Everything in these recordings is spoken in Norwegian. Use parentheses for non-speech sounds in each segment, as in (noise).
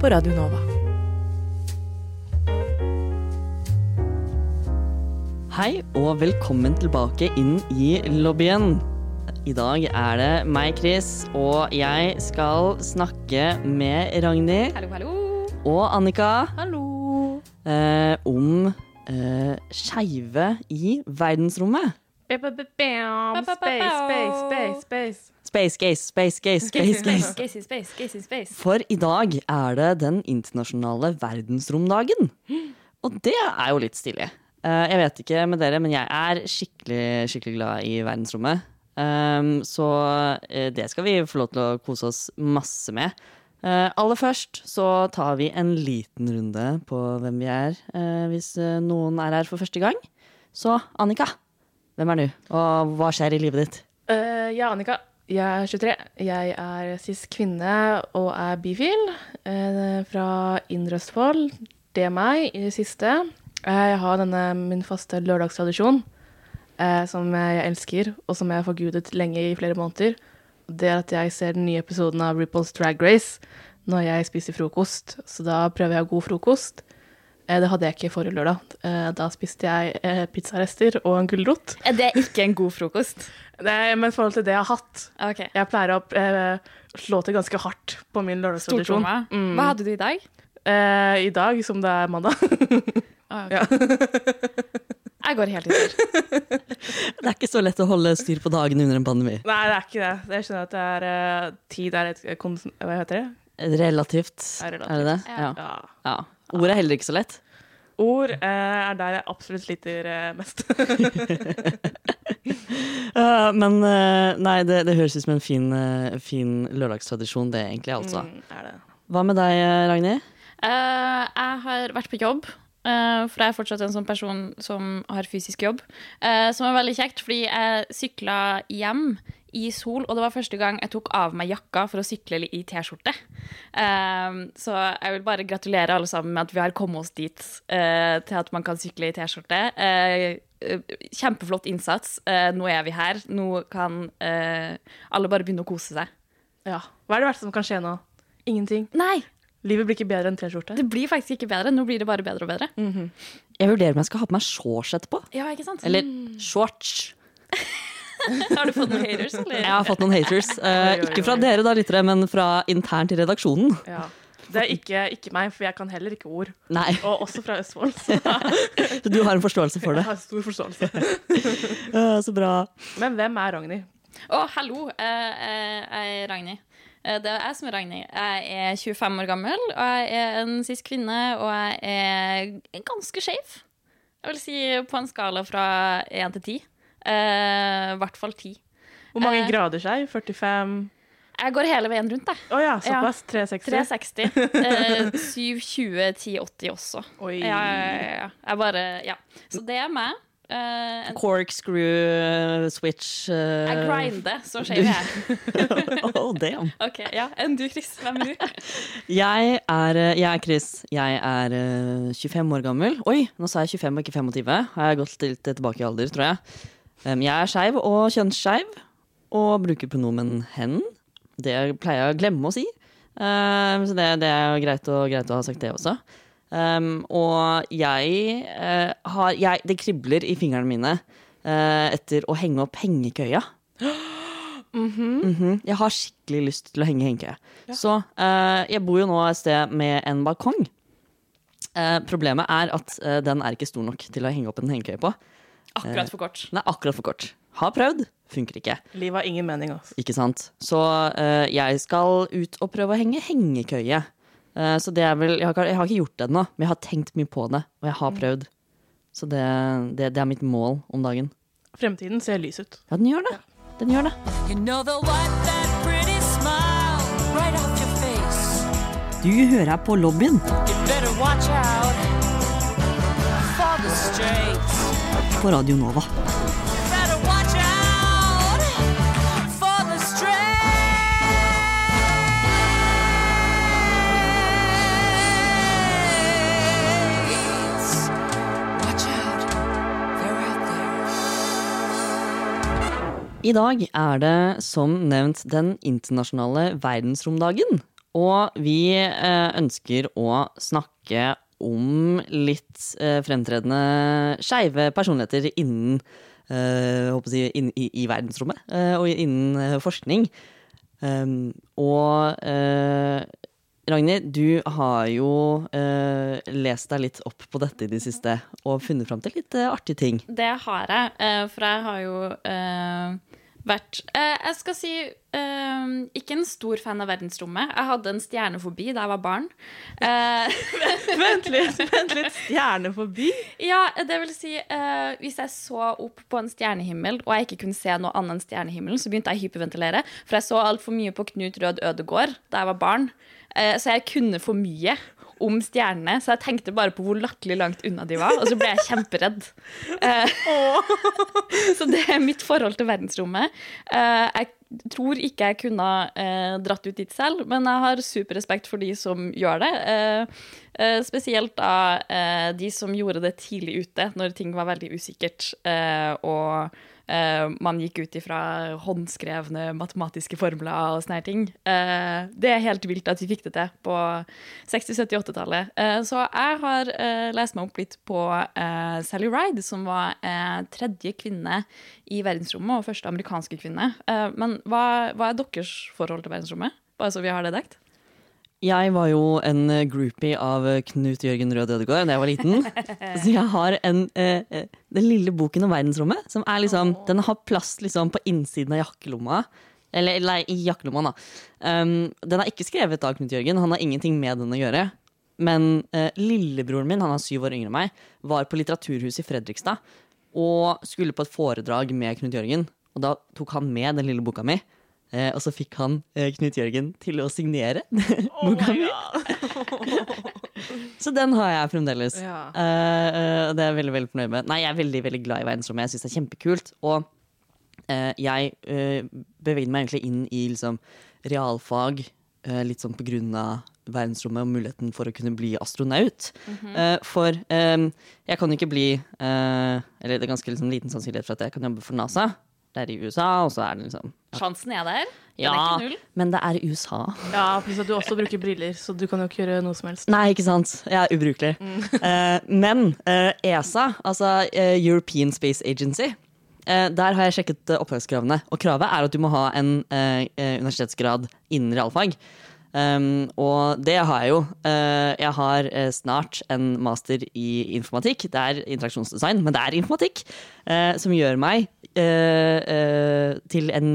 på Radio Nova. Hei og velkommen tilbake inn i lobbyen. I dag er det meg, Chris, og jeg skal snakke med Ragnhild Hallo, hallo. og Annika Hallo. eh, om eh, skeive i verdensrommet. Space, space, space, space. Space gaze, space gaze, (laughs) space gaze. Gacy space, gacy space. For i dag er det den internasjonale verdensromdagen. Og det er jo litt stilig. Eh, jeg vet ikke med dere, men jeg er skikkelig, skikkelig glad i verdensrommet. Um, så eh, det skal vi få lov til å kose oss masse med. Eh, aller først så tar vi en liten runde på hvem vi er, eh, hvis noen er her for første gang. Så Annika, hvem er du, og hva skjer i livet ditt? Uh, jeg er Annika. Jeg er 23. Jeg er cis kvinne og er bifil. eh, fra Indre Østfold. Det er meg i det siste. Jeg har denne min faste lørdagstradisjon eh, som jeg elsker, og som jeg har forgudet lenge i flere måneder. Det er at jeg ser den nye episoden av RuPaul's Drag Race når jeg spiser frokost. Så da prøver jeg god frokost. Eh, det hadde jeg ikke forrige lørdag. Eh, da spiste jeg eh, pizzarester og en gulrot. Er det ikke en god frokost? (laughs) Det men i forhold til det jeg har hatt. Okay. Jeg pleier å eh, slå til ganske hardt på min lørdagstradisjon. Mm. Hva hadde du i dag? Eh, I dag, som det er mandag. (laughs) Ah. Ja. (laughs) Jeg går helt i surr. Det er ikke så lett å holde styr på dagene under en pandemi. Nei, det er ikke det. Jeg skjønner at det er uh, tid er et kons... Hva heter det? Relativt, Er relativt. er det det? Ja. Ja. Ja. Ordet er heller ikke så lett. Ord eh, er der jeg absolutt sliter eh, mest. (laughs) Uh, men uh, nei, det, det høres ut som en fin, uh, fin lørdagstradisjon, det egentlig, altså. Mm, er det. Hva med deg, Ragnhild? Uh, jeg har vært på jobb, Uh, for jeg er fortsatt en sånn person som har fysisk jobb. eh, som er veldig kjekt, fordi jeg sykla hjem i sol, og det var første gang jeg tok av meg jakka for å sykle i T-skjorte. Um, så jeg vil bare gratulere alle sammen med at vi har kommet oss dit uh, til at man kan sykle i T-skjorte. Eh, eh, kjempeflott innsats. Uh, nå er vi her. Nå kan eh, alle bare begynne å kose seg. Ja. Hva er det verste som kan skje nå? Ingenting. Nei, Livet blir ikke bedre enn T-skjorte. det blir faktisk ikke bedre. Nå blir det bare bedre og bedre. Jeg vurderer om jeg skal ha på meg shorts etterpå. Ja, ikke sant? Eller shorts. (laughs) (laughs) Har du fått noen haters, eller? Jeg har fått noen haters. (laughs) Uh, ikke fra dere, da, lyttere, men fra internt i redaksjonen. Ja. Det er ikke, ikke meg, for jeg kan heller ikke ord. Nei, Og også fra Østfold. Så (laughs) så du har en forståelse for det? jeg har stor forståelse. Uh, så bra. Men hvem er Ragnhild? Å, hallo. eh, eh, jeg er Ragnhild. Eh, Det er jeg som er Ragnhild. Jeg er 25 år gammel, og jeg er en cis kvinne, og jeg er ganske skeiv. Jeg vil si på en skala fra 1 til 10. Eh, I hvert fall 10. Hvor mange Eh. grader seg? 45 Jeg går hele veien rundt, jeg. Oh ja, såpass. 360? 360. Eh, 720, 1080 også. Oi. Ja, ja, ja, ja. Jeg bare Ja. Så det er meg. Eh, Corkscrew switch. uh, jeg grinder, så skeiv er jeg. (laughs) oh, damn. Ok, ja. Enn du, Chris? Hvem er du? (laughs) Jeg er, eh, jeg er Chris. Jeg er eh, 25 år gammel. Oi, nå sa jeg 25 og ikke 25. Har jeg gått litt tilbake i alder, tror jeg. Um, jeg er skeiv og kjønnsskeiv, og bruker pronomen hen. Det pleier jeg å glemme å si. Um, så det, det er greit, greit å ha sagt det også. Um, og jeg uh, har jeg, Det kribler i fingrene mine uh, etter å henge opp hengekøya. Mhm. Jeg har skikkelig lyst til å henge hengekøye. Så uh, jeg bor jo nå et sted med en balkong. Problemet er at den er ikke stor nok til å henge opp en hengekøye på. Akkurat for kort. Er akkurat for kort. Har prøvd, funker ikke. Livet har ingen mening, altså. Ikke sant? Så uh, jeg skal ut og prøve å henge hengekøye. Uh, så det er vel jeg har, jeg har ikke gjort det ennå, men jeg har tenkt mye på det. Og jeg har prøvd. Så det, det, det er mitt mål om dagen. Fremtiden ser lys ut. Ja, den gjør det. Den gjør det. You know the white, that pretty smile right off your face. Du hører på lobbyen better watch out for the straits. På Radio Nova. I dag er det som nevnt den internasjonale verdensromdagen. Og vi eh, ønsker å snakke om litt eh, fremtredende skeive personligheter innen eh, jeg, inn, i, i verdensrommet eh, og innen eh, forskning. Um, og eh, Ragnhild, du har jo eh, lest deg litt opp på dette i det siste og funnet fram til litt artige ting. Det har jeg, for jeg har jo vært eh, Jeg skal si eh, ikke en stor fan av verdensrommet. Jeg hadde en stjernefobi da jeg var barn. Eh, (laughs) Vent litt, vent litt. Stjernefobi? ja, det vil si eh, Hvis jeg så opp på en stjernehimmel og jeg ikke kunne se noe annet enn stjernehimmelen, så begynte jeg å hyperventilere. For jeg så altfor mye på Knut Rød Ødegård da jeg var barn. Eh, så jeg kunne for mye om stjernene, så jeg tenkte bare på hvor latterlig langt unna de var, og så ble jeg kjemperedd. Eh, (laughs) så det er mitt forhold til verdensrommet. Eh, jeg tror ikke jeg kunne eh, dratt ut dit selv, men jeg har superrespekt for de som gjør det. Spesielt eh, de som gjorde det tidlig ute, når ting var veldig usikkert. og eh, man gikk ut ifra håndskrevne matematiske formler og sånne ting. Uh, det er helt vilt at vi fikk det til på 60-, 70-, 80-tallet. Uh, så jeg har eh, lest meg opp litt på Sally Ride, som var tredje kvinne i verdensrommet, og første amerikanske kvinne. Men hva, hva er deres forhold til verdensrommet? Bare så vi har det dekt. Jeg var jo en eh, groupie av eh, Knut Jørgen Rød Ødegaard da jeg var liten. (laughs) Så jeg har en, eh, eh, den lille boken om verdensrommet. Som er liksom, Den har plass liksom på innsiden av jakkelomma. Eller, eller i jakkelomma, da. Um, den er ikke skrevet av Knut Jørgen. Han har ingenting med den å gjøre. Men eh, lillebroren min, han er syv år yngre enn meg, var på Litteraturhuset i Fredrikstad og skulle på et foredrag med Knut Jørgen. Og da tok han med den lille boka mi. Eh, og så fikk han eh, Knut Jørgen til å signere (laughs) boka mi. (laughs) Så den har jeg fremdeles. Ja. Eh, eh, det er jeg veldig veldig fornøyd med. Nei, Jeg er veldig veldig glad i verdensrommet. Jeg syns det er kjempekult. Og eh, jeg uh, bevegde meg egentlig inn i liksom, realfag eh, litt sånn på grunn av verdensrommet og muligheten for å kunne bli astronaut. Eh, for eh, jeg kan jo ikke bli eh, Eller det er ganske liksom, liten sannsynlighet for at jeg kan jobbe for NASA. Det er i USA, og så er det liksom Sjansen er der. Ja, er ikke null. men det er i USA. Ja, pluss at du også bruker briller, så du kan jo ikke gjøre noe som helst. Nei, ikke sant. Jeg er ubrukelig. (laughs) Eh, men uh, ESA, altså uh, European Space Agency, eh, der har jeg sjekket opptakskravene. Og kravet er at du må ha en universitetsgrad innen realfag. Um, og det har jeg jo. Uh, jeg har eh, snart en master i informatikk. Det er interaksjonsdesign, men det er informatikk. Uh, som gjør meg uh, til en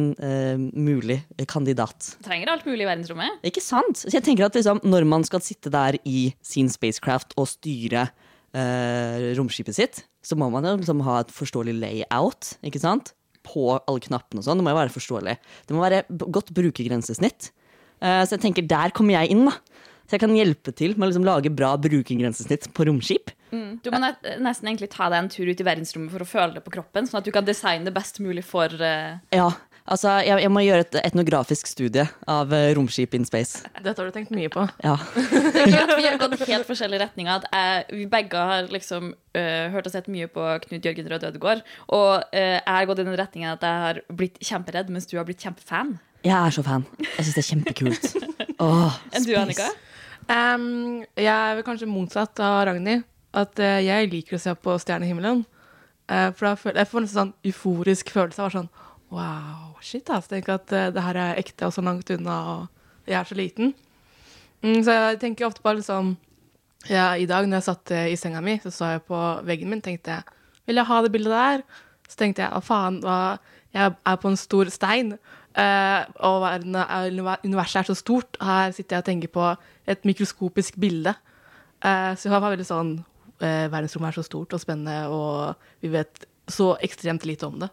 mulig kandidat. Trenger alt mulig i verdensrommet. Ikke sant? Så jeg tenker at liksom, Når man skal sitte der i sin spacecraft og styre romskipet sitt, så må man liksom ha et forståelig layout ikke sant? på alle knappene. og sånn. Det må jo være forståelig. Det må være godt brukergrensesnitt. Eh, så jeg tenker der kommer jeg inn. da. Så jeg kan hjelpe til med å liksom lage bra brukergrensesnitt på romskip. Du må nesten egentlig ta deg en tur ut i verdensrommet for å føle det på kroppen, sånn at du kan designe det best mulig for uh... Ja, altså jeg, jeg må gjøre et etnografisk studie av eh, romskip in space. Dette har du tenkt mye på. Ja. (laughs) Det er klart vi har gått helt forskjellige retninger. At jeg, vi begge har liksom uh, hørt og sett mye på Knut Jørgen Rød Ødegård. Og uh, jeg har gått i den retningen at jeg har blitt kjemperedd, mens du har blitt kjempefan. Jeg er så fan. Jeg syns det er kjempekult. Åh, (laughs) Enn du. Annika? Um, jeg er vel kanskje motsatt av Ragnhild. At uh, jeg liker å se på stjernehimmelen. Uh, for da føler jeg får en sånn euforisk følelse av sånn Wow, shit, ass. Tenk at uh, det her er ekte og så langt unna, og jeg er så liten. Mm, så jeg tenker ofte på liksom ja, I dag når jeg satt i senga mi, så så jeg på veggen min, tenkte jeg Vil jeg ha det bildet der? Så tenkte jeg å faen, hva, jeg er på en stor stein. Eh, og verden er, universet er så stort. Her sitter jeg og tenker på et mikroskopisk bilde. Uh, så jeg var veldig sånn uh, Verdensrommet er så stort og spennende, og vi vet så ekstremt lite om det.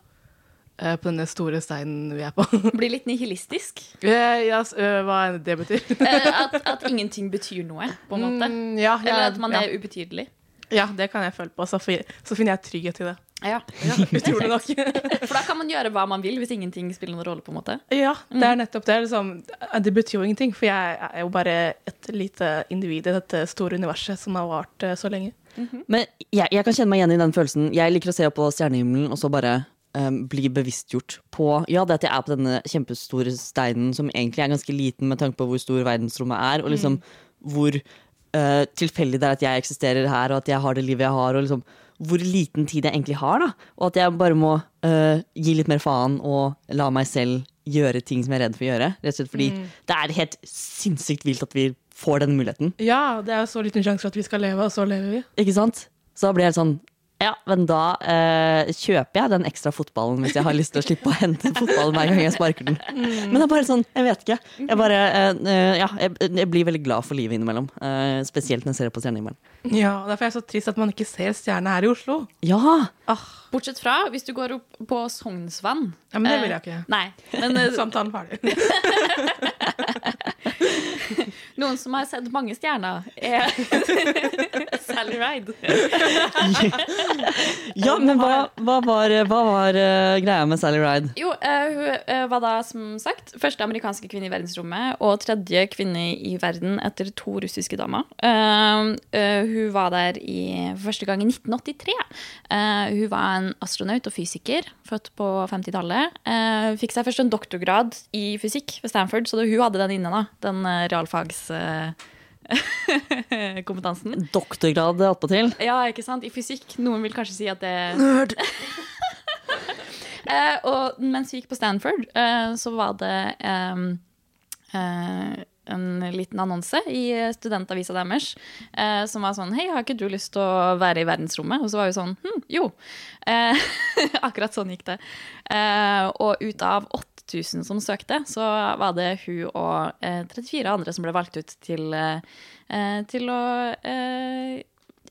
på denne store steinen vi er på. (laughs) Blir litt nihilistisk. Ja, s- eh, hva det betyr. (laughs) (laughs) At, at ingenting betyr noe, på en måte. Mm, ja, ja, Eller at man ja. er ubetydelig. ja, det kan jeg føle på. Så, så finner jeg trygghet i det. Ja. Ja, (laughs) utrolig nok. (laughs) For da kan man gjøre hva man vil hvis ingenting spiller noen rolle. på en måte ja, det er nettopp det. Liksom, det betyr jo ingenting, for jeg er jo bare et lite individ i dette store universet som har vart eh, så lenge. Men jeg, jeg kan kjenne meg igjen i den følelsen. Jeg liker å se på stjernehimmelen og så bare um, bli bevisstgjort på Ja, det at jeg er på denne kjempestore steinen som egentlig er ganske liten med tanke på hvor stor verdensrommet er, og liksom hvor uh, tilfeldig det er at jeg eksisterer her, og at jeg har det livet jeg har, og liksom hvor liten tid jeg egentlig har, da. Og at jeg bare må uh, gi litt mer faen og la meg selv gjøre ting som jeg er redd for å gjøre. Rett og slett fordi det er helt sinnssykt vilt at vi får den muligheten. Ja, det er jo så liten sjanse for at vi skal leve, og så lever vi. Ikke sant? Så da blir jeg sånn Ja, men da eh, kjøper jeg den ekstra fotballen hvis jeg har lyst til å slippe å hente fotballen hver gang jeg sparker den. Men det er bare sånn, jeg vet ikke. Jeg bare eh, eh, Ja, jeg, jeg blir veldig glad for livet innimellom. Eh, spesielt når jeg ser på stjernehimmelen. Ja, Derfor er jeg så trist at man ikke ser stjerne her i Oslo. Ja! Ah, Bortsett fra hvis du går opp på Sognsvann. ja, Men det vil jeg ikke. Nei, men eh, (laughs) Samtalen ferdig. (laughs) (laughs) noen som har sett mange stjerner, er (laughs) Sally Ride. ja men hva, hva var, hva var eh, greia med Sally Ride? Jo, eh, hun eh, var da som sagt første amerikanske kvinne i verdensrommet og tredje kvinne i verden etter to russiske damer. Hun var der i for første gang i 1983. Eh, hun var en astronaut og fysiker, født på 50-tallet. Uh, fikk seg først en doktorgrad i fysikk ved Stanford, så hun hadde den inne, da. Den uh, realfagskompetansen. (laughs) Doktorgrad attpåtil? Ja, ikke sant? I fysikk. Noen vil kanskje si at det (laughs) Nerd! uh, (laughs) og mens vi gikk på Stanford, uh, så var det um, en liten annonse i studentavisa deres eh, som var sånn Hei, har ikke du lyst til å være i verdensrommet? Og så var vi sånn Hm, jo. Eh, akkurat sånn gikk det. Eh, og ut av 8000 som søkte, så var det hun og eh, 34 andre som ble valgt ut til, eh, eh, til å eh,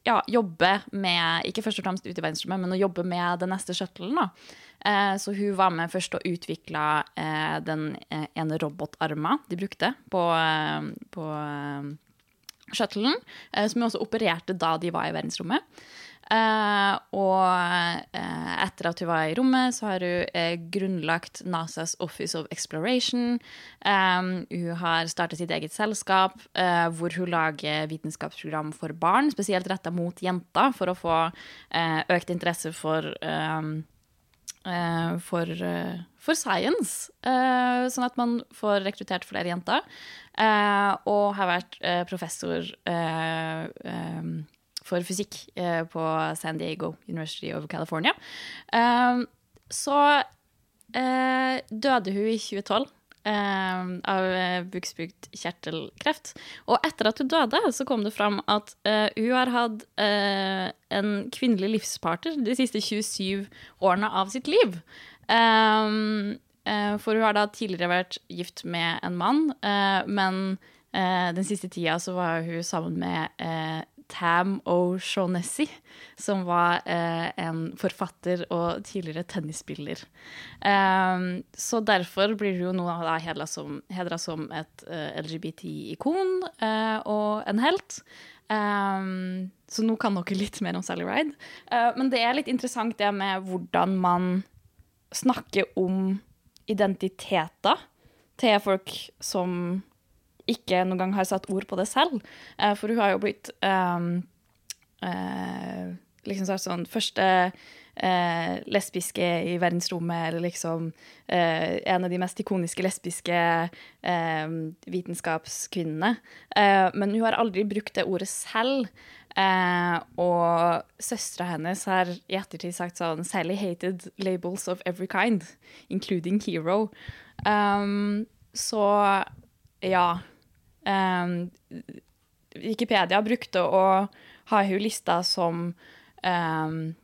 ja, jobbe med Ikke først og fremst ut i verdensrommet, men å jobbe med den neste shuttlen. da. Eh, så hun var med først og utvikla eh, den eh, ene robotarma de brukte på, eh, på eh, shuttlen, eh, som også opererte da de var i verdensrommet. Eh, og eh, etter at hun var i rommet, så har hun eh, grunnlagt NASAs Office of Exploration. Hun har startet sitt eget selskap hvor hun lager vitenskapsprogram for barn, spesielt retta mot jenter, for å få økt interesse for for, for science, sånn at man får rekruttert flere jenter. Og har vært professor for fysikk eh, på San Diego University of California. Eh, så eh, døde hun i 2012. eh, av buksbrukt kjertelkreft. Og etter at hun døde, så kom det fram at eh, hun har hatt eh, en kvinnelig livspartner de siste 27 årene av sitt liv. Um, eh, for hun har da tidligere vært gift med en mann, eh, men eh, den siste tida så var hun sammen med eh, Tam O'Shaughnessy, som var eh, en forfatter og tidligere tennisspiller. Um, så derfor blir hun nå da hedra som, som et eh, LGBT-ikon eh, og en helt. Um, så nå kan dere litt mer om Sally Ride. Eh, men det er litt interessant det med hvordan man snakker om identiteter til folk som ikke noen gang har satt ord på det selv. Eh, for hun har jo blitt um, uh, liksom sånn første uh, lesbiske i verdensrommet, eller liksom uh, en av de mest ikoniske lesbiske eh, vitenskapskvinnene. Men hun har aldri brukt det ordet selv. Uh, og søstera hennes har i ettertid sagt sånn Sally hated labels of every kind, including hero. Um, så ja. Um, Wikipedia brukte å ha hun lista som um,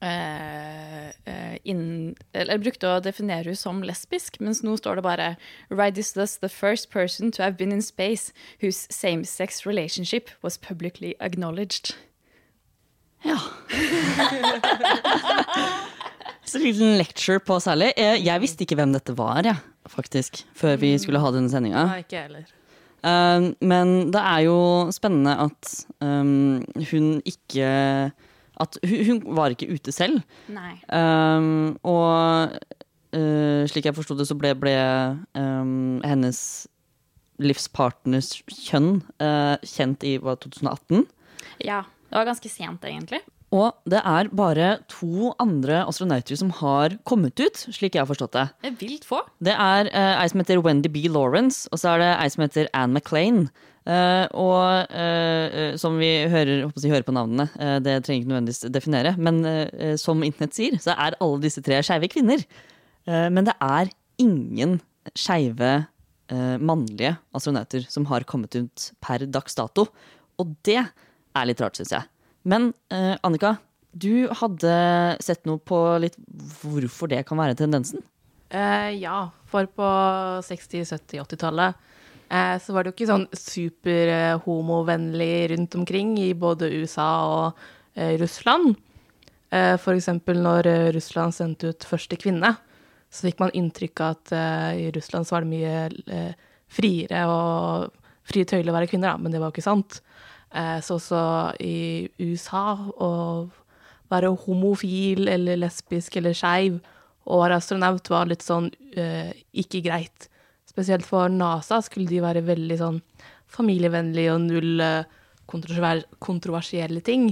eh, In, eller brukte å definere henne som lesbisk, mens nå står det bare Ride is thus the first person to have been in space whose same-sex relationship was publicly acknowledged. Ja. Så en liten lecture på Sally. Jeg, jeg visste ikke hvem dette var, jeg, faktisk, før vi skulle ha denne sendinga. Ikke jeg heller. Um, men det er jo spennende at um, hun ikke At hun, var ikke ute selv. Nei. Um, og uh, slik jeg forsto det, så ble, ble hennes livspartners kjønn uh, kjent i hva, 2018. Ja. Det var ganske sent, egentlig. Og det er bare to andre astronauter som har kommet ut, slik jeg har forstått det. Det vilt få. Det er uh, ei som heter Wendy B. Lawrence, og så er det ei som heter Anne McLean. Uh, og uh, eh, som vi hører, å hører på navnene, uh, det trenger ikke nødvendigvis definere, men eh, som internett sier, så er alle disse tre skeive kvinner. Eh, men det er ingen skeive eh, mannlige astronauter som har kommet ut per dags dato. Og det er litt rart, syns jeg. Men eh, Annika, du hadde sett noe på litt hvorfor det kan være tendensen? Eh, ja, for på 60-, 70-, 80-tallet eh, så var det jo ikke sånn super-homovennlig rundt omkring i både USA og eh, Russland. Eh, eksempel når eh, Russland sendte ut første kvinne, så fikk man inntrykk av at eh, i Russland så var det mye eh, friere og frie tøyler å være kvinner, da, men det var jo ikke sant. Eh, så også i USA å være homofil eller lesbisk eller skeiv og være astronaut var litt sånn uh, ikke greit. Spesielt for NASA skulle de være veldig sånn familievennlige og null eh, kontroversielle ting.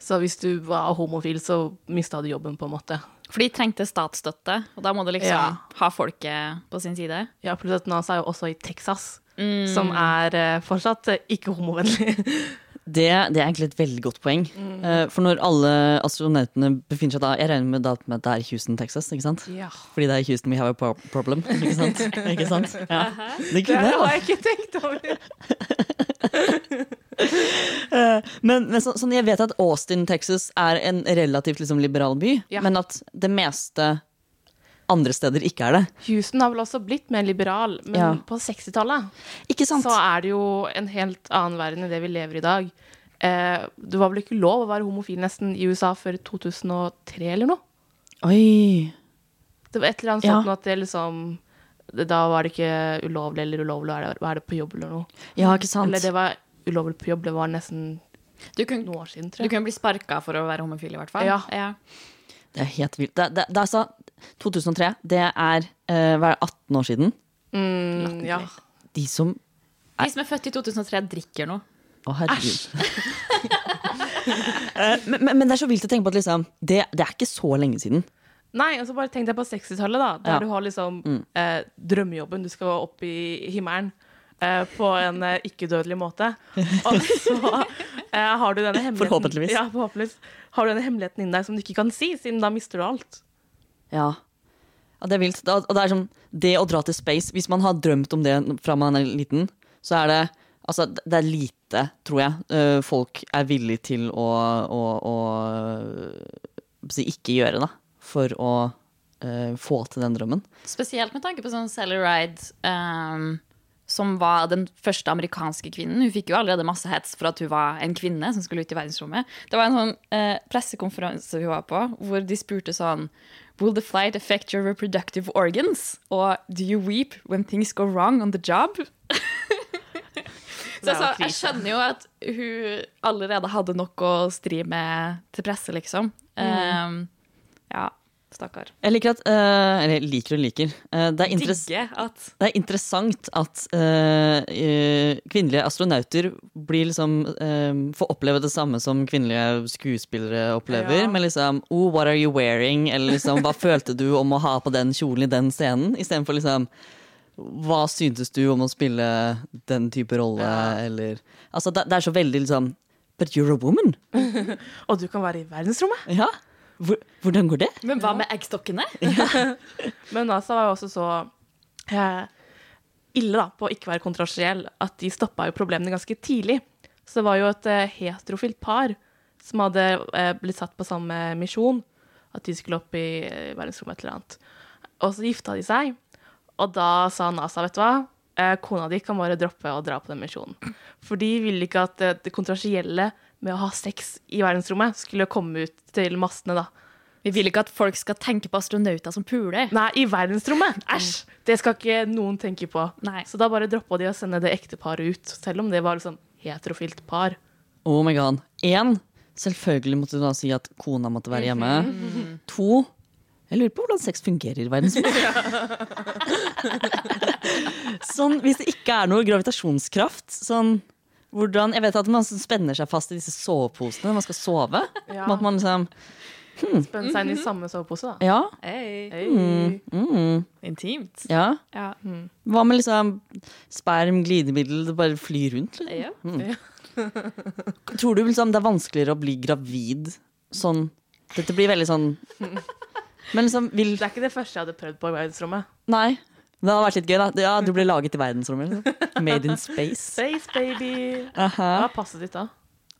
Så hvis du var homofil, så mista du jobben, på en måte. For de trengte statsstøtte, og da må du liksom Ja. ha folket på sin side. Ja, pluss at NASA er jo også i Texas, som er eh, fortsatt eh, ikke homovennlig. (laughs) Det, det er egentlig et veldig godt poeng. Mm. For når alle astronautene befinner seg da Jeg regner med, da, med at det er Houston, Texas, ikke sant? ja. Fordi det er Houston we have a problem. Ikke (laughs) sant? ikke sant? Ja. Det Det kunne har det, jeg ikke tenkt over. (laughs) Men, men så, sånn, jeg vet at Austin, Texas er en relativt liksom, liberal by, Ja. men at det meste andre steder ikke er det. Houston har vel også blitt mer liberal, men Ja. på 60-tallet så er det jo en helt annen verden enn det vi lever i i dag. Eh, det var vel ikke lov å være homofil nesten i USA før 2003 eller noe? Oi. Det var et eller annet Ja. sånt ja. at det liksom det, Da var det ikke ulovlig eller ulovlig å være- på jobb eller noe. Ja, ikke sant? Eller det var ulovlig på jobb, det var nesten Du kunne, noen år siden, tror jeg. du kunne bli sparka for å være homofil, i hvert fall. Ja. Det er helt vilt. Det, det, det er altså 2003. Det er eh, hva er det, 18 år siden. Mm, ja. De som De som er født i 2003, drikker noe. Å, herregud. (laughs) Eh, men, men, men det er så vilt å tenke på at liksom, det, det er ikke så lenge siden. Nei, og så bare tenk deg på 60-tallet, da. Der Ja. du har liksom eh, drømmejobben. Du skal opp i himmelen eh, på en eh, ikke-dødelig måte. Og så eh, har du denne hemmeligheten Forhåpentligvis. Ja, forhåpentligvis. Har du denne hemmeligheten inni deg som du ikke kan si, siden da mister du alt. Ja. ja, det er vilt. Og det er sånn, det å dra til space Hvis man har drømt om det fra man er liten, så er det Altså, det er lite, tror jeg, eh, folk er villig til å, å, å si, ikke gjøre, da. For å eh, få til den drømmen. Spesielt med tanke på sånn Sally Ride, ehm, som var den første amerikanske kvinnen. Hun fikk jo allerede masse hets for at hun var en kvinne som skulle ut i verdensrommet. Det var en sånn eh, pressekonferanse hun var på, hvor de spurte sånn Will the flight affect your reproductive organs? Og do you weep when things go wrong on the job? (laughs) Så altså, jeg skjønner jo at hun allerede hadde nok å stri med til presse, liksom. Ehm, ja, stakkar. Jeg liker at uh, Eller liker og liker. Uh, det, er at det er interessant at eh, eh, kvinnelige astronauter blir liksom får oppleve det samme som kvinnelige skuespillere opplever. Ja. Med liksom oh, what are you wearing? Eller liksom hva følte du om å ha på den kjolen i den scenen? Istedenfor liksom hva syntes du om å spille den type rolle, eller Altså, det, det er så veldig liksom But you're a woman. (laughs) Og du kan være i verdensrommet. Ja. Hvor, hvordan går det? Men hva med eggstokkene? (laughs) Men NASA var jo også så eh, ille da, på å ikke være kontroversiell at de stoppa jo problemene ganske tidlig. Så det var jo et eh, heterofilt par som hadde eh, blitt satt på samme misjon. At de skulle opp i eh, verdensrommet et eller annet. Og så gifta de seg. Og da sa NASA, vet du hva, eh, kona di kan bare droppe å dra på den misjonen. For de ville ikke at eh, det kontroversielle med å ha sex i verdensrommet skulle komme ut til massene, da. Vi vil ikke at folk skal tenke på astronauter som puler. Nei, i verdensrommet. Æsj! Det skal ikke noen tenke på. Nei. Så da bare droppa de å sende det ekteparet ut, selv om det var liksom heterofilt par. Oh my god. Én, selvfølgelig måtte du da si at kona måtte være hjemme. To, jeg lurer på hvordan sex fungerer i verdensrommet. (laughs) sånn, hvis det ikke er noe gravitasjonskraft, sånn hvordan, Jeg vet at man spenner seg fast i disse soveposene når man skal sove. Ja. At man liksom Spenne seg inn i samme sovepose, da. Ja. Hey. Hey. Mm, Intimt. ja. Ja. Hva med liksom sperm, glidemiddel, det bare flyr rundt? Liksom? Ja. (laughs) Tror du liksom det er vanskeligere å bli gravid sånn Dette blir veldig sånn (laughs) Men liksom vil Det er ikke det første jeg hadde prøvd på i verdensrommet. Nei. Det hadde vært litt gøy, da. Ja, du ble laget i verdensrommet. Liksom. Made in space. Space baby. Aha. Hva er passet ditt da?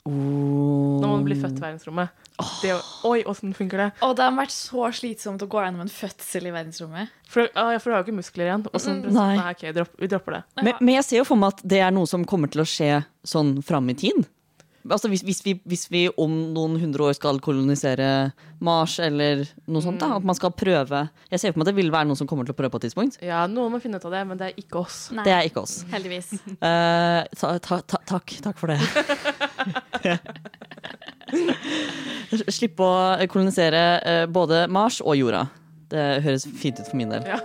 Oh. Når man blir født i verdensrommet. Det, oi, åssen funker det? Og det har vært så slitsomt å gå gjennom en fødsel i verdensrommet. For, ah, ja, for du har jo ikke muskler igjen. Og mm, Nei. nei, ok, dropp, vi dropper det. Men, men jeg ser jo for meg at det er noe som kommer til å skje sånn fram i tid. Altså hvis, hvis, vi, hvis vi om noen hundre år skal kolonisere Mars eller noe sånt, da, at man skal prøve Jeg ser for meg at det vil være noen som kommer til å prøve på et tidspunkt. Ja, noen må finne ut av det, men det er ikke oss. Nei, Det er ikke oss. heldigvis. Uh, (laughs) ta, ta, ta, takk. Takk for det. (laughs) Slippe å kolonisere eh, både Mars og jorda. Det høres fint ut for min del. Ja. (laughs)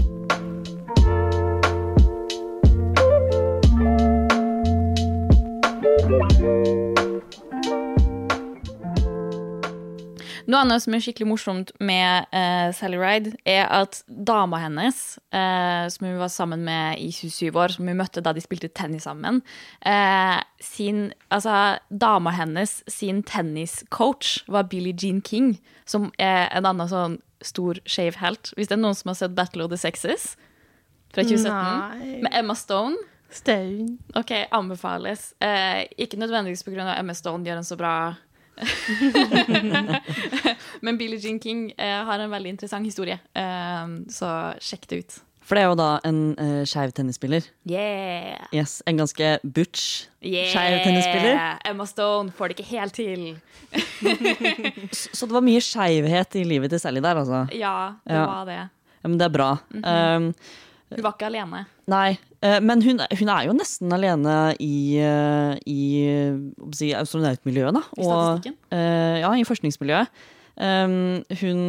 Noe som er skikkelig morsomt med uh, Sally Ride, er at dama hennes, uh, som hun var sammen med i 27 år, som hun møtte da de spilte tennis sammen uh, sin, altså, Dama hennes sin tenniscoach var Billie Jean King, som er en annen sånn stor skeiv helt. Hvis det er noen som har sett Battle of the Sexes fra 2017, Nei. med Emma Stone Stone. Ok, anbefales. Ikke nødvendigvis pga. Emma Stone gjør en så bra (laughs) Men Billie Jean King eh, har en veldig interessant historie, eh, så sjekk det ut. For det er jo da en uh, skeiv tennisspiller. Yeah! Yes, En ganske butch yeah. skeiv tennisspiller. Emma Stone får det ikke helt til. (laughs) Så, så det var mye skeivhet i livet til Sally der, altså. Ja, det Ja. var det. Ja, men det er bra. um, Hun var ikke alene. nei, eh, men hun, hun er jo nesten alene i, eh, i eh, si, astronautmiljøet, da. I statistikken? Og, ja, i forskningsmiljøet. Um, hun,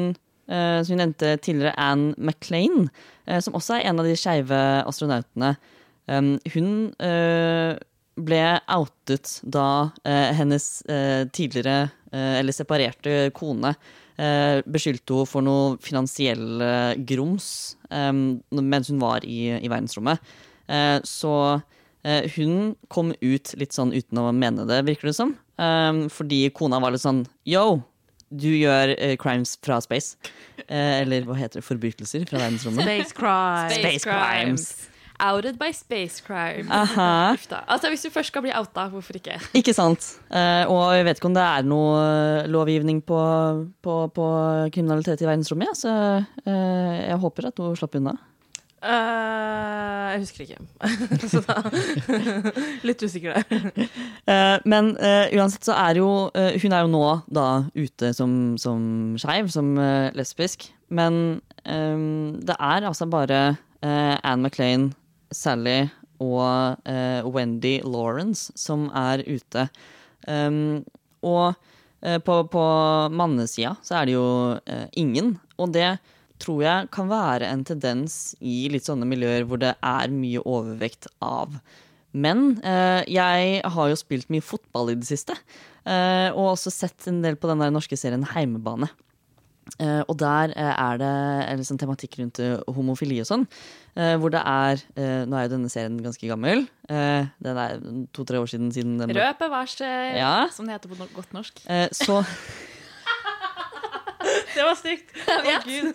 eh, som vi nevnte tidligere, Anne McLean, eh, som også er en av de skeive astronautene. Um, hun eh, ble outet da eh, hennes eh, tidligere, eh, eller separerte kone, eh, beskyldte hun for noe finansiell eh, grums eh, mens hun var i, i verdensrommet. Eh, så eh, hun kom ut litt sånn uten å mene det, virker det som. Eh, fordi kona var litt sånn Yo, du gjør eh, crimes fra space. Eh, eller hva heter det? Forbrytelser fra (laughs) verdensrommet. Space crime. Space crimes. Outed by space crime. Aha. (laughs) Altså, hvis du først skal bli outa, hvorfor ikke? (laughs) Ikke sant. Eh, og jeg vet ikke om det er noe eh, lovgivning på, på, på kriminalitet i verdensrommet, ja, så eh, jeg håper at hun slapp unna. Uh, jeg husker ikke. (laughs) Så da Litt usikker der. uh, men uh, uansett så er jo Hun er jo nå da ute som, som skeiv, som lesbisk. Men um, det er altså bare Anne McLean, Sally og eh, Wendy Lawrence som er ute. Um, og eh, på, på mannesida så er det jo eh, ingen. Og det tror jeg kan være en tendens i litt sånne miljøer hvor det er mye overvekt av men Eh, jeg har jo spilt mye fotball i det siste, eh, og også sett en del på den der norske serien Heimebane. Eh, og der eh, er det en sånn tematikk rundt eh, homofili og sånn. Eh, hvor det er eh, Nå er jo denne serien ganske gammel. eh, den er to-tre år siden. siden den ble- Rød bevarsel, Ja. som det heter på no godt norsk. Eh, så (laughs) Det var stygt. (laughs) Jeg Gud.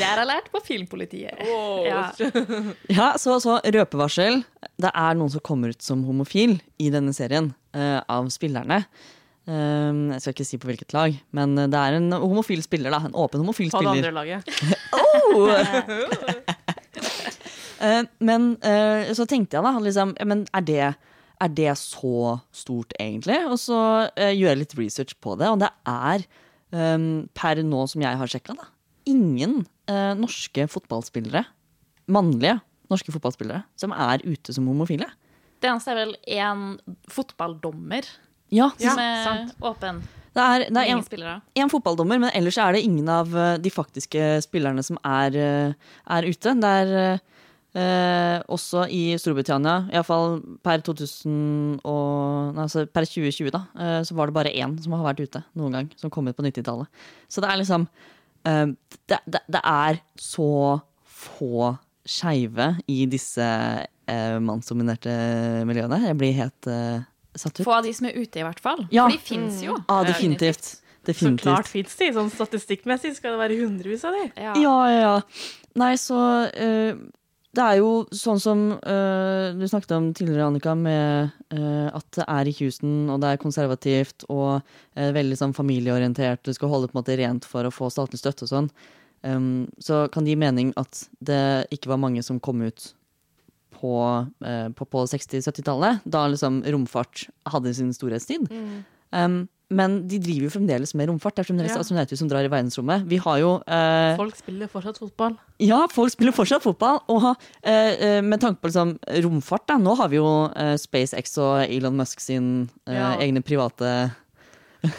Det har jeg lært på Filmpolitiet. Ja. (laughs) Ja, så, så røpevarsel. Det er noen som kommer ut som homofil i denne serien eh, av spillerne. Um, jeg skal ikke si på hvilket lag, men det er en homofil spiller. da En åpen homofil På det spiller. andre laget. (laughs) Eh, men eh, så tenkte jeg da liksom, men er det, er det så stort egentlig? Og så uh, gjør jeg litt research på det, og det er um, per nå som jeg har sjekka, da, ingen eh, norske fotballspillere, mannlige norske fotballspillere, som er ute som homofile. Det eneste er vel én fotballdommer Ja, som er åpen. det er, det er en, en fotballdommer, men ellers er det ingen av eh, de faktiske spillerne som er, eh, er ute. Det er eh, også i Storbritannia, iallfall per 2000 og, altså per 2020, da, eh, så var det bare én som har vært ute noen gang, som kom ut på 90-tallet. Så det er liksom eh, det, det, det er så få skeive i disse eh, mannsdominerte miljøene. Jeg blir helt eh, satt ut. Få av de som er ute, i hvert fall. Ja. For de fins jo. Ja, definitivt. Så klart fins de. Sånn statistikkmessig skal det være hundrevis av de. Ja. Ja, ja, ja. Nei, så uh, Det er jo sånn som uh, du snakket om tidligere, Annika, med uh, at det er i Houston, og det er konservativt og veldig sånn familieorientert. Du skal holde på en måte rent for å få statlig støtte og sånn. Um, så kan det gi mening at det ikke var mange som kom ut på, eh, på, på 60-70-tallet, da liksom romfart hadde sin storhetstid. Um, men de driver jo fremdeles med romfart. Det er fremdeles Ja. astronauter som drar i verdensrommet. Vi har jo eh, Folk spiller fortsatt fotball. ja, folk spiller fortsatt fotball. Og eh, eh, med tanke på liksom, romfart, da, nå har vi jo eh, SpaceX og Elon Musk sin eh, Ja. egne private (laughs)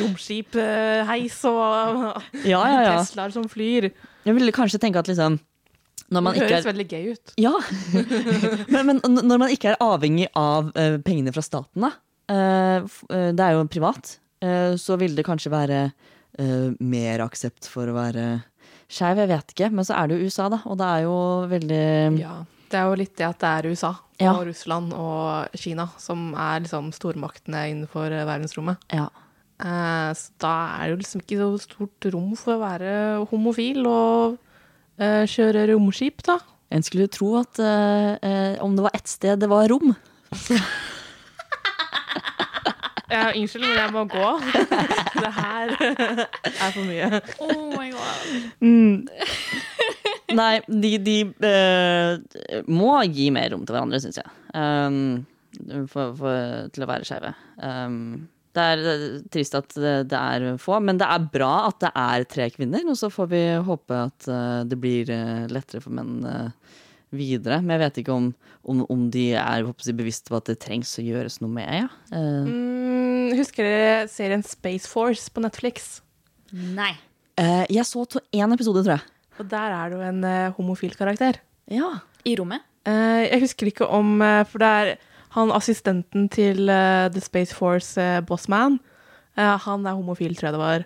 Romskip, heis og Ja, ja, ja. Teslaer som flyr. Jeg ville kanskje tenke at liksom Det høres er veldig gøy ut. Ja, (laughs) men, men når man ikke er avhengig av uh, pengene fra staten, da. Uh, det er jo privat. Uh, så vil det kanskje være mer aksept for å være skeiv. Jeg vet ikke. Men så er det jo USA, da. Og det er jo veldig Ja. Det er jo litt det at det er USA Ja. og Russland og Kina som er liksom stormaktene innenfor verdensrommet. Ja. Så da er det jo liksom ikke så stort rom for å være homofil og kjøre romskip, da. En skulle tro at eh, eh, om det var ett sted det var rom. (laughs) Ja, unnskyld, men jeg må gå. (laughs) det her er for mye. Oh my god. Nei, de, de eh, må gi mer rom til hverandre, syns jeg. Um, for, for, til å være skeive. Um, det er eh, trist at det, er få, men det er bra at det er tre kvinner. Og så får vi håpe at eh, det blir eh, lettere for menn videre. Men jeg vet ikke om, om, om de er jeg, bevisst på at det trengs å gjøres noe med. Ja. Eh, Mm, husker dere serien Space Force på Netflix? Nei. eh, jeg så to én episode, tror jeg. Og der er det jo en homofil karakter. Ja. I rommet? Eh, jeg husker ikke om For det er han assistenten til uh, The Space Force uh, Bossman. uh, han er homofil, tror jeg det var.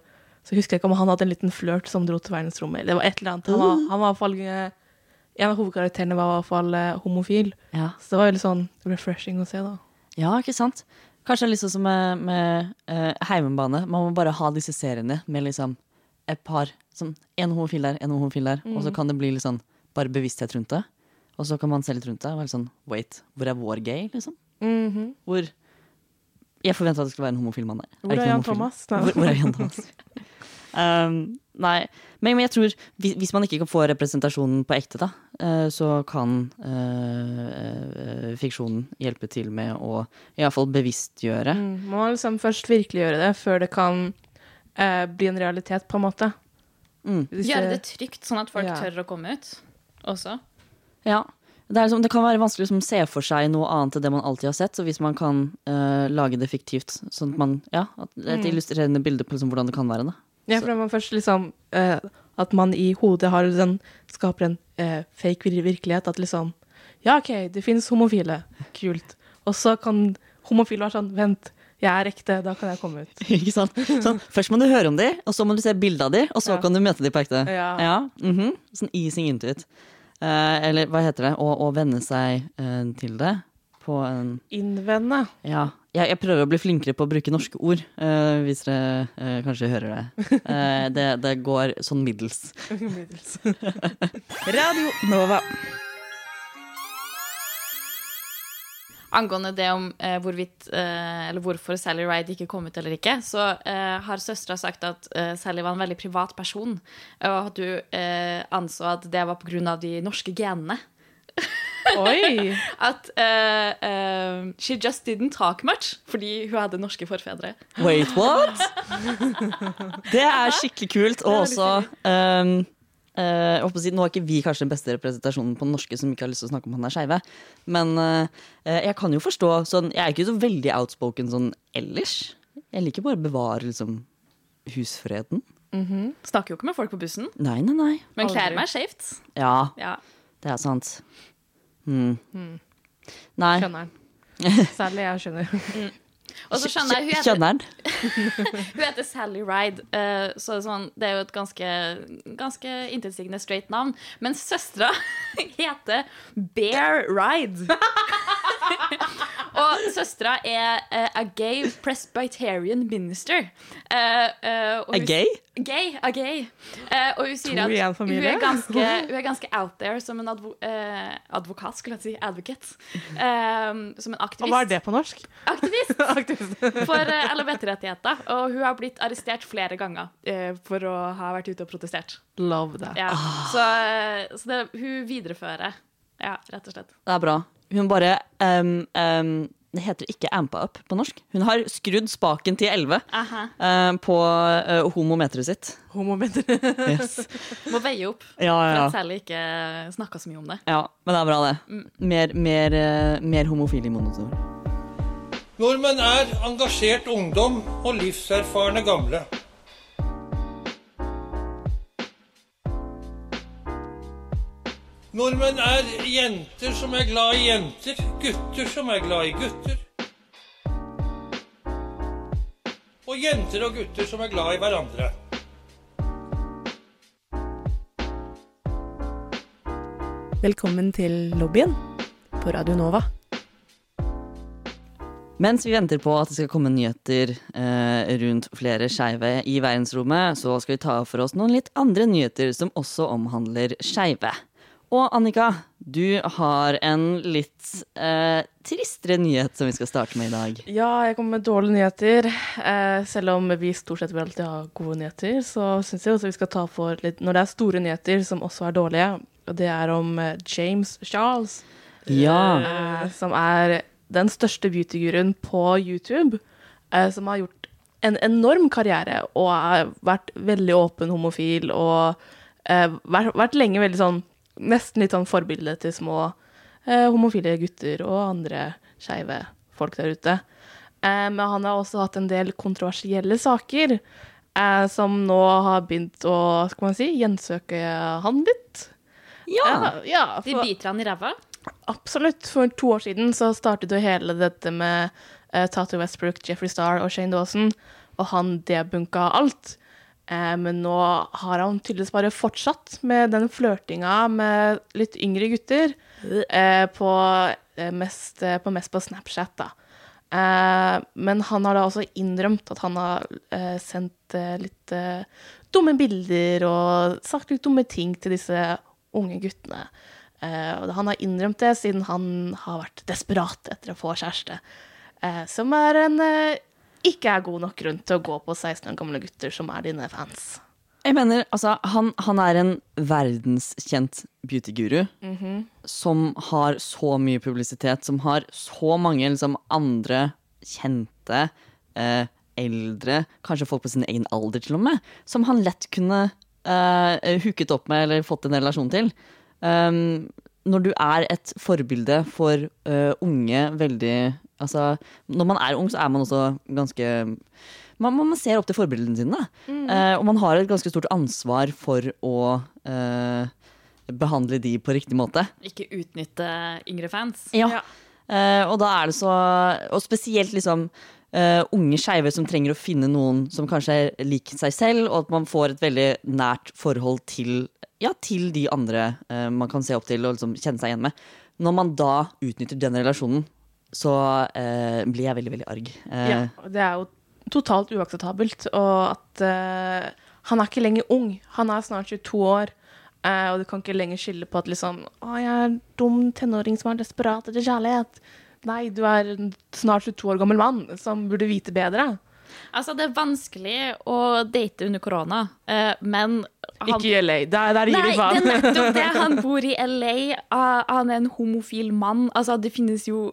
Så jeg husker ikke om han hadde en liten flørt som dro til verdensrommet. Det var et eller annet. Han var, han var fall eh, En av hovedkarakterene var i hvert fall eh, homofil. ja. Så det var veldig sånn refreshing å se, da. Ja, ikke sant? Kanskje litt sånn som med, med eh, Heimenbane. Man må bare ha disse seriene med liksom et par. Sånn en homofil der, en homofil der. Og så kan det bli litt sånn bare bevissthet rundt det. Og så kan man se litt rundt deg og være sånn Wait, hvor er vår gay, liksom? Hvor Jeg forventa at det skulle være en homofil mann der. Hvor det er Jan? Thomas? Nei. Hvor, hvor er Jan Thomas? (laughs) um, nei, men, men jeg tror hvis, hvis man ikke kan få representasjonen på ekte, da, uh, så kan uh, uh, fiksjonen hjelpe til med å iallfall bevisstgjøre. Mm, Man må liksom først virkeliggjøre det før det kan eh, bli en realitet, på en måte. Mm. Gjøre det trygt, sånn at folk Ja. tør å komme ut også. Ja. Det, liksom, det kan være vanskelig å liksom, se for seg noe annet enn det man alltid har sett. Så hvis man kan uh, lage det fiktivt, sånn at man Ja, at det mm. et illustrerende bilde på liksom, hvordan det kan være. Da. Ja, for man først liksom uh, At man i hodet har den skaper en uh, fake virkelighet. At liksom Ja, OK, det finnes homofile. Kult. Og så kan homofile være sånn Vent, jeg er ekte, da kan jeg komme ut. (laughs) Ikke sant? Sånn, først må du høre om de, og så må du se bilde av de, og så Ja. kan du møte de på ekte. Ja. mhm. Sånn easing into it. Eh, eller hva heter det? Å, å venne seg eh, til det på en Innvende. Ja. Jeg, jeg prøver å bli flinkere på å bruke norske ord, eh, hvis dere eh, kanskje hører det. Eh, det. Det går sånn middels. (laughs) (laughs) Radio Nova. Angående det om eh, hvorvidt eh, Eller hvorfor Sally Ride ikke kom ut eller ikke, så eh, har søstera sagt at eh, Sally var en veldig privat person, og at du eh, anså at det var pga. de norske genene. (laughs) Oi! At eh, eh, she just didn't talk much fordi hun hadde norske forfedre. Wait, what? (laughs) Det er skikkelig kult. Og også um, å si, Nå er ikke vi kanskje den beste representasjonen på den norske som ikke har lyst til å snakke om han er skeive, men uh, jeg kan jo forstå sånn, Jeg er ikke så veldig outspoken sånn ellers. Jeg liker bare å bevare liksom husfreden. Snakker jo ikke med folk på bussen, Nei, nei, nei. men kler meg skjevt. Ja, Ja. det er sant. Hmm. Nei. Skjønner (laughs) Særlig jeg skjønner. Og så skjønner jeg, hun heter, (laughs) hun heter Sally Ride, eh, så sånn, det er jo et ganske, ganske intetsigende straight navn. Men søstera (laughs) heter Bear Ride. (laughs) og søstera er uh, a gay presbyterian minister. Uh, uh, og hun- gay? Gay, a gay. Eh, og hun sier To at hun er, ganske, (laughs) hun er ganske out there som en advo, eh, advokat, skulle jeg si. Advocate. Eh, som en aktivist. Og hva er det på norsk? Aktivist (laughs) Aktivist. for uh, LHBT-rettigheter. Og hun har blitt arrestert flere ganger eh, for å ha vært ute og protestert. Love that. Ja. Så, eh, så det, hun viderefører. Ja, rett og slett. Det er bra. Hun bare um, um, Det heter ikke ampa up på norsk. Hun har skrudd spaken til 11 uh, på uh, homometeret sitt. Homometer. Yes. (laughs) Må veie opp Ja, ja, ja. at særlig ikke snakka så mye om det. ja, men det er bra, det. Mer, mer, uh, mer homofil i monotor. Nordmenn er engasjert ungdom og livserfarne gamle. Nordmenn er jenter som er glad i jenter, gutter som er glad i gutter. Og jenter og gutter som er glad i hverandre. Velkommen til lobbyen på Radio Nova. Mens vi venter på at det skal komme nyheter eh, rundt flere skeive i verdensrommet, så skal vi ta for oss noen litt andre nyheter som også omhandler skeive. Og Annika, du har en litt eh, tristere nyhet som vi skal starte med i dag. Ja, jeg kommer med dårlige nyheter. Eh, selv om vi stort sett vil alltid ha gode nyheter, så syns jeg også vi skal ta for litt Når det er store nyheter som også er dårlige, og det er om eh, James Charles, Ja. eh, som er den største beautyguruen på YouTube, eh, som har gjort en enorm karriere og har vært veldig åpen homofil og eh, vært, vært lenge veldig sånn Nesten litt sånn forbilde til små eh, homofile gutter og andre skeive folk der ute. Eh, men han har også hatt en del kontroversielle saker eh, som nå har begynt å skal man si, gjensøke han litt. Ja. ja De biter han i ræva. Absolutt. For to år siden så startet jo hele dette med eh, Tato Westbrook, Jeffrey Star og Shane Dawson, og han debunka alt. Eh, men nå har han tydeligvis bare fortsatt med den flørtinga med litt yngre gutter eh, på, eh, mest, på mest på Snapchat, da. Men han har da også innrømt at han har sendt litt dumme bilder og sagt litt dumme ting til disse unge guttene. Han har innrømt det siden han har vært desperat etter å få kjæreste. Som er en ikke er god nok grunn til å gå på 16 år gamle gutter som er dine fans. Jeg mener, altså, han, han er en verdenskjent beautyguru som har så mye publisitet, som har så mange liksom, andre kjente, eh, eldre, kanskje folk på sin egen alder til og med, som han lett kunne eh, hooket opp med eller fått en relasjon til. Um, når du er et forbilde for uh, unge, veldig Altså, når man er ung, så er man også ganske man, man ser opp til forbildene sine. Mm. Uh, og man har et ganske stort ansvar for å uh, behandle de på riktig måte. Ikke utnytte yngre fans. Ja. Eh, og da er det så Og spesielt liksom eh, unge skeive som trenger å finne noen som kanskje er lik seg selv, og at man får et veldig nært forhold til, ja, til de andre uh, man kan se opp til og liksom kjenne seg igjen med. Når man da utnytter den relasjonen så uh, blir jeg veldig, veldig arg. Ja, det er jo totalt uakseptabelt. Og at han er ikke lenger ung. Han er snart 22 år. og du kan ikke lenger skylde på at liksom Å, jeg er dum tenåring som er desperat etter kjærlighet. Nei, du er en snart 22 år gammel mann som burde vite bedre. Altså, det er vanskelig å date under korona, eh, men han, Ikke i LA. Der, der gir Nei, du det er nettopp det. Han (laughs) bor i LA. ah, Han er en homofil mann. Altså, det finnes jo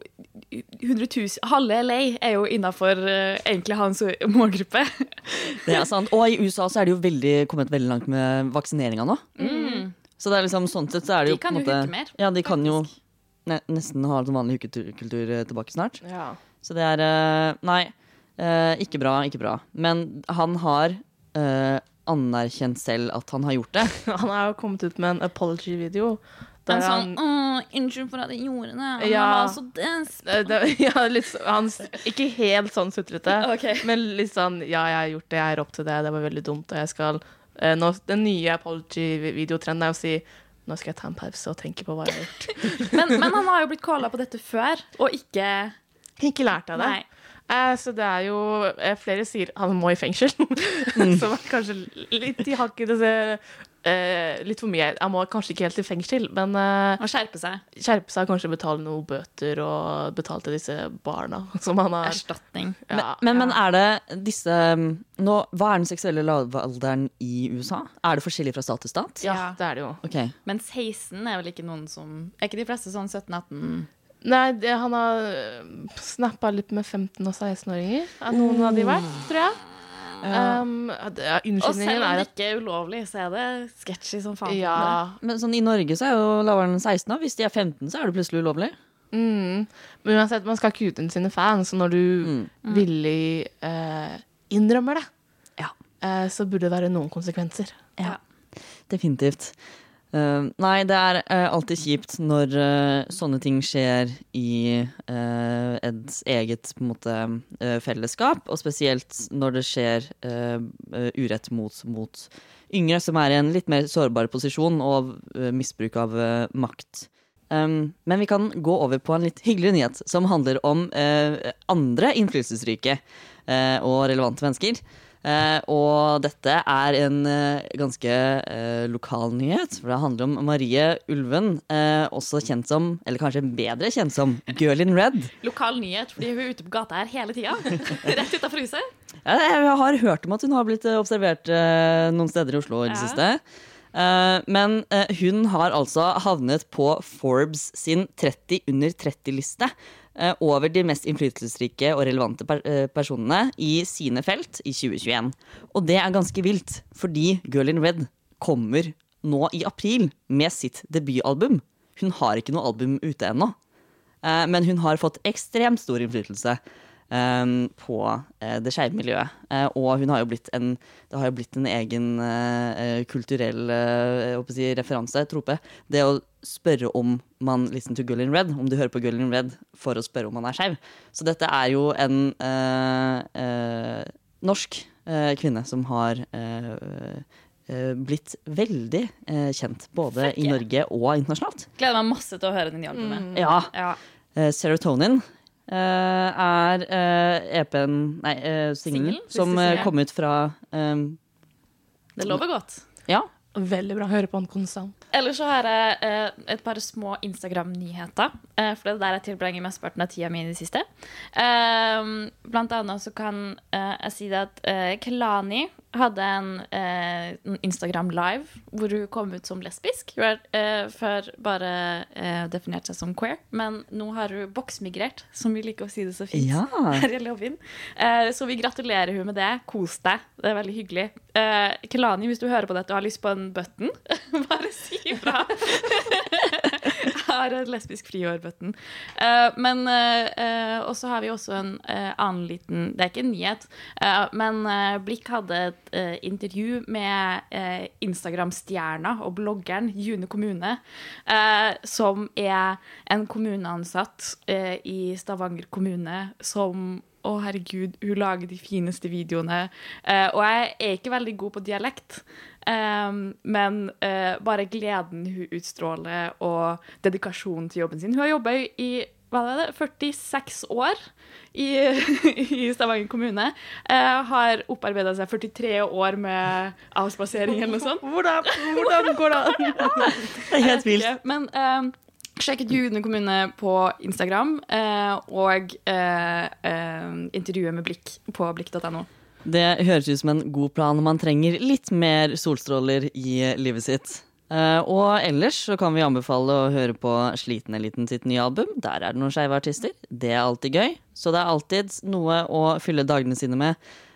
100 000 Halve LA er jo innafor egentlig hans målgruppe. Det er sant. Og i USA så er de jo veldig, kommet veldig langt med vaksineringa nå. Så det er liksom sånn sett så er det jo De kan jo måte hooke mer, Ja, de kan jo nesten ha en vanlig hookekultur eh, tilbake snart. Ja. Så det er eh, Nei, eh, ikke bra, ikke bra. Men han har eh, anerkjent selv at han har gjort det. (laughs) Han har jo kommet ut med en apology-video. En Der sånn han «Åh, 'Unnskyld for at jeg gjorde det. Han Ja. var så desp-» Eh, (laughs) ja, så- han, ikke helt sånn sutrete, (laughs) okay. men litt sånn Ja, jeg har gjort det, jeg er opp til det, det var veldig dumt, og jeg skal eh, nå, Den nye apology-videotrenden er å si nå skal jeg ta en pause og tenke på hva jeg har gjort. (laughs) Men, men han har jo blitt calla på dette før, og ikke Ikke lært av det. Eh, så det er jo eh, Flere sier han må i fengsel. (laughs) Som er kanskje litt i hakket eh, Litt for mye. Jeg må kanskje ikke helt i fengsel, men eh, Å skjerpe seg. skjerpe seg kanskje betale noen bøter og betale til disse barna (laughs) som han har Erstatning. ja, Men, men ja. er det disse nå, Hva er den seksuelle lavalderen i USA? Er det forskjellig fra stat til stat? Ja, det er det jo. Okay. Men 16 er vel ikke noen som Er ikke de fleste sånn 17-18? Nei, det, han har snappa litt med 15- og 16-åringer. Er noen av de vært, tror jeg. Um, ja, Og selv om det ikke er ulovlig, så er det sketchy som faen. Ja. Men sånn, I Norge så er jo lavere enn 16. Da. Hvis de er 15, så er det plutselig ulovlig. Mm. Men uansett, man skal ikke ut sine fans, og når du villig eh, innrømmer det, Ja. eh, så burde det være noen konsekvenser. Ja, Definitivt. Eh, nei, det er uh, alltid kjipt når uh, sånne ting skjer i et eget på en måte, fellesskap, og spesielt når det skjer urett mot, mot yngre, som er i en litt mer sårbar posisjon, og misbruk av makt. Um, men vi kan gå over på en litt hyggelig nyhet, som handler om andre innflytelsesrike og relevante mennesker. Eh, og dette er en eh, ganske eh, lokal nyhet, for det handler om Marie Ulven, eh, også kjent som, eller kanskje bedre kjent som, Girl in Red. Lokal nyhet, fordi hun er ute på gata her hele tida. (laughs) Rett utafor huset. Ja, Jeg har hørt om at hun har blitt eh, observert eh, noen steder i Oslo i det Ja. siste. Eh, men hun har altså havnet på Forbes sin 30 under 30-liste eh, over de mest innflytelsesrike og relevante eh, personene i sine felt i 2021. Og det er ganske vilt, fordi Girl in Red kommer nå i april med sitt debutalbum. Hun har ikke noe album ute ennå. Eh, men hun har fått ekstremt stor innflytelse eh, på eh, det skeive miljøet. Eh, og hun har jo blitt en, det har jo blitt en egen eh, kulturell si, referanse, trope. Det å spørre om man listen to Girl in Red, om du hører på Girl in Red for å spørre om man er skeiv. Så dette er jo en eh, eh, norsk eh, kvinne som har blitt veldig kjent, både Fuck i. Norge og internasjonalt. Gleder meg masse til å høre den i albumet. Ja, Ja. Eh, Serotonin er eh, EP-en Nei, uh, singelen som eh, kom ut fra um, Det lover godt. Ja. Veldig bra. Høre på han konstant. Ellers så har jeg eh, et par små Instagram-nyheter. Eh, for det er der jeg tilbringer mesteparten av tida mi i det siste. Eh, blant annet så kan eh, jeg si det at eh, Kelani hadde en, eh, Instagram live hvor hun kom ut som lesbisk. Hun har eh, før bare eh, definert seg som queer, men nå har hun boksmigrert, som vi liker å si det så fint Ja. (laughs) her i lobbyen. Eh, så vi gratulerer hun med det. Kos deg. Det er veldig hyggelig. Eh, Kelani, hvis du hører på dette og har lyst på en button, (laughs) bare si ifra. (laughs) Har et lesbisk friår-button. Uh, men uh, eh, Og så har vi også en eh, annen liten Det er ikke en nyhet, eh, men eh, Blikk hadde et eh, intervju med eh, Instagram-stjerna og bloggeren June kommune, eh, som er en kommuneansatt eh, i Stavanger kommune som å, herregud, hun lager de fineste videoene. Eh, og jeg er ikke veldig god på dialekt, eh, men uh, bare gleden hun utstråler, og dedikasjonen til jobben sin. Hun har jobba i hva er det, 46 år i, (laughs) i Stavanger kommune. Uh, har opparbeida seg 43 år med avspasering eller noe sånt. (laughs) Hvordan, hvordan går det an? (laughs) Det er helt vilt. Men um, sjekk ut Judene kommune på Instagram, uh, og intervjuet med Blikk på blikk.no. Det høres ut som en god plan når man trenger litt mer solstråler i livet sitt. Eh, og ellers så kan vi anbefale å høre på Sliten Eliten sitt nye album. Der er det noen skeive artister. Det er alltid gøy. Så det er alltid noe å fylle dagene sine med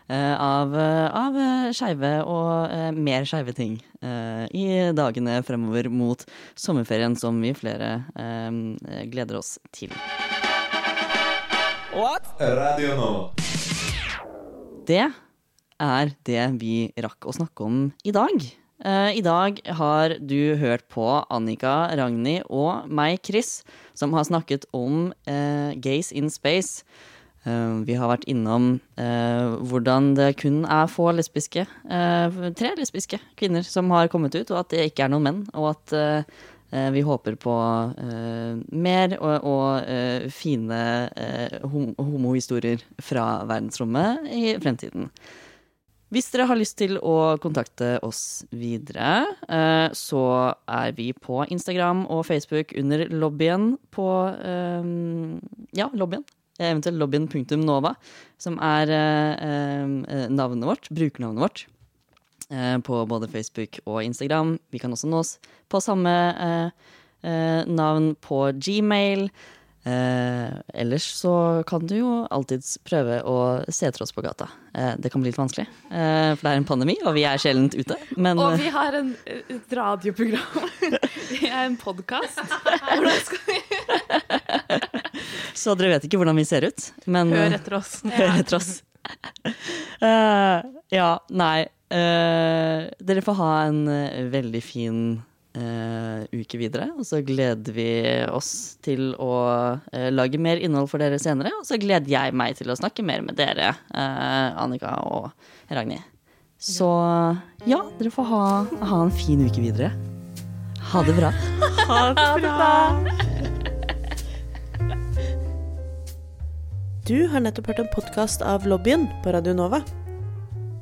eh, av, eh, av skeive og mer skeive ting i dagene fremover mot sommerferien, som vi flere gleder oss til. What? Radio Nova. Det er det vi rakk å snakke om i dag. Eh, I dag har du hørt på Annika, Ragnhild og meg, Chris, som har snakket om eh, Gays in Space. Uh, vi har vært innom uh, hvordan det kun er få lesbiske, uh, tre lesbiske kvinner som har kommet ut, og at det ikke er noen menn. Og at vi håper på eh, mer og, og eh, fine eh, homohistorier fra verdensrommet i fremtiden. Hvis dere har lyst til å kontakte oss videre, eh, så er vi på Instagram og Facebook under lobbyen på eh, Ja, lobbyen. Eventuelt lobbyen.nova, som er eh, eh, navnet vårt, brukernavnet vårt. Eh, På både Facebook og Instagram. Vi kan også nås på samme eh, eh, navn på Gmail. Eh, ellers så kan du jo alltids prøve å se etter oss på gata. Det kan bli litt vanskelig, eh, for det er en pandemi, og vi er sjelden ute. Men Og vi har en, et radioprogram. (laughs) Vi er en podkast. (laughs) Så dere vet ikke hvordan vi ser ut. Men Hør etter oss. (laughs) hør etter oss. Uh, ja, nei. Eh, dere får ha en uh, veldig fin uh, uke videre. Og så gleder vi oss til å lage mer innhold for dere senere. Og så gleder jeg meg til å snakke mer med dere, eh, Annika og Ragnhild. Så ja, dere får ha, ha en fin uke videre. Ha det bra. Ha det bra. Du har nettopp hørt en podkast av Lobbyen på Radio Nova.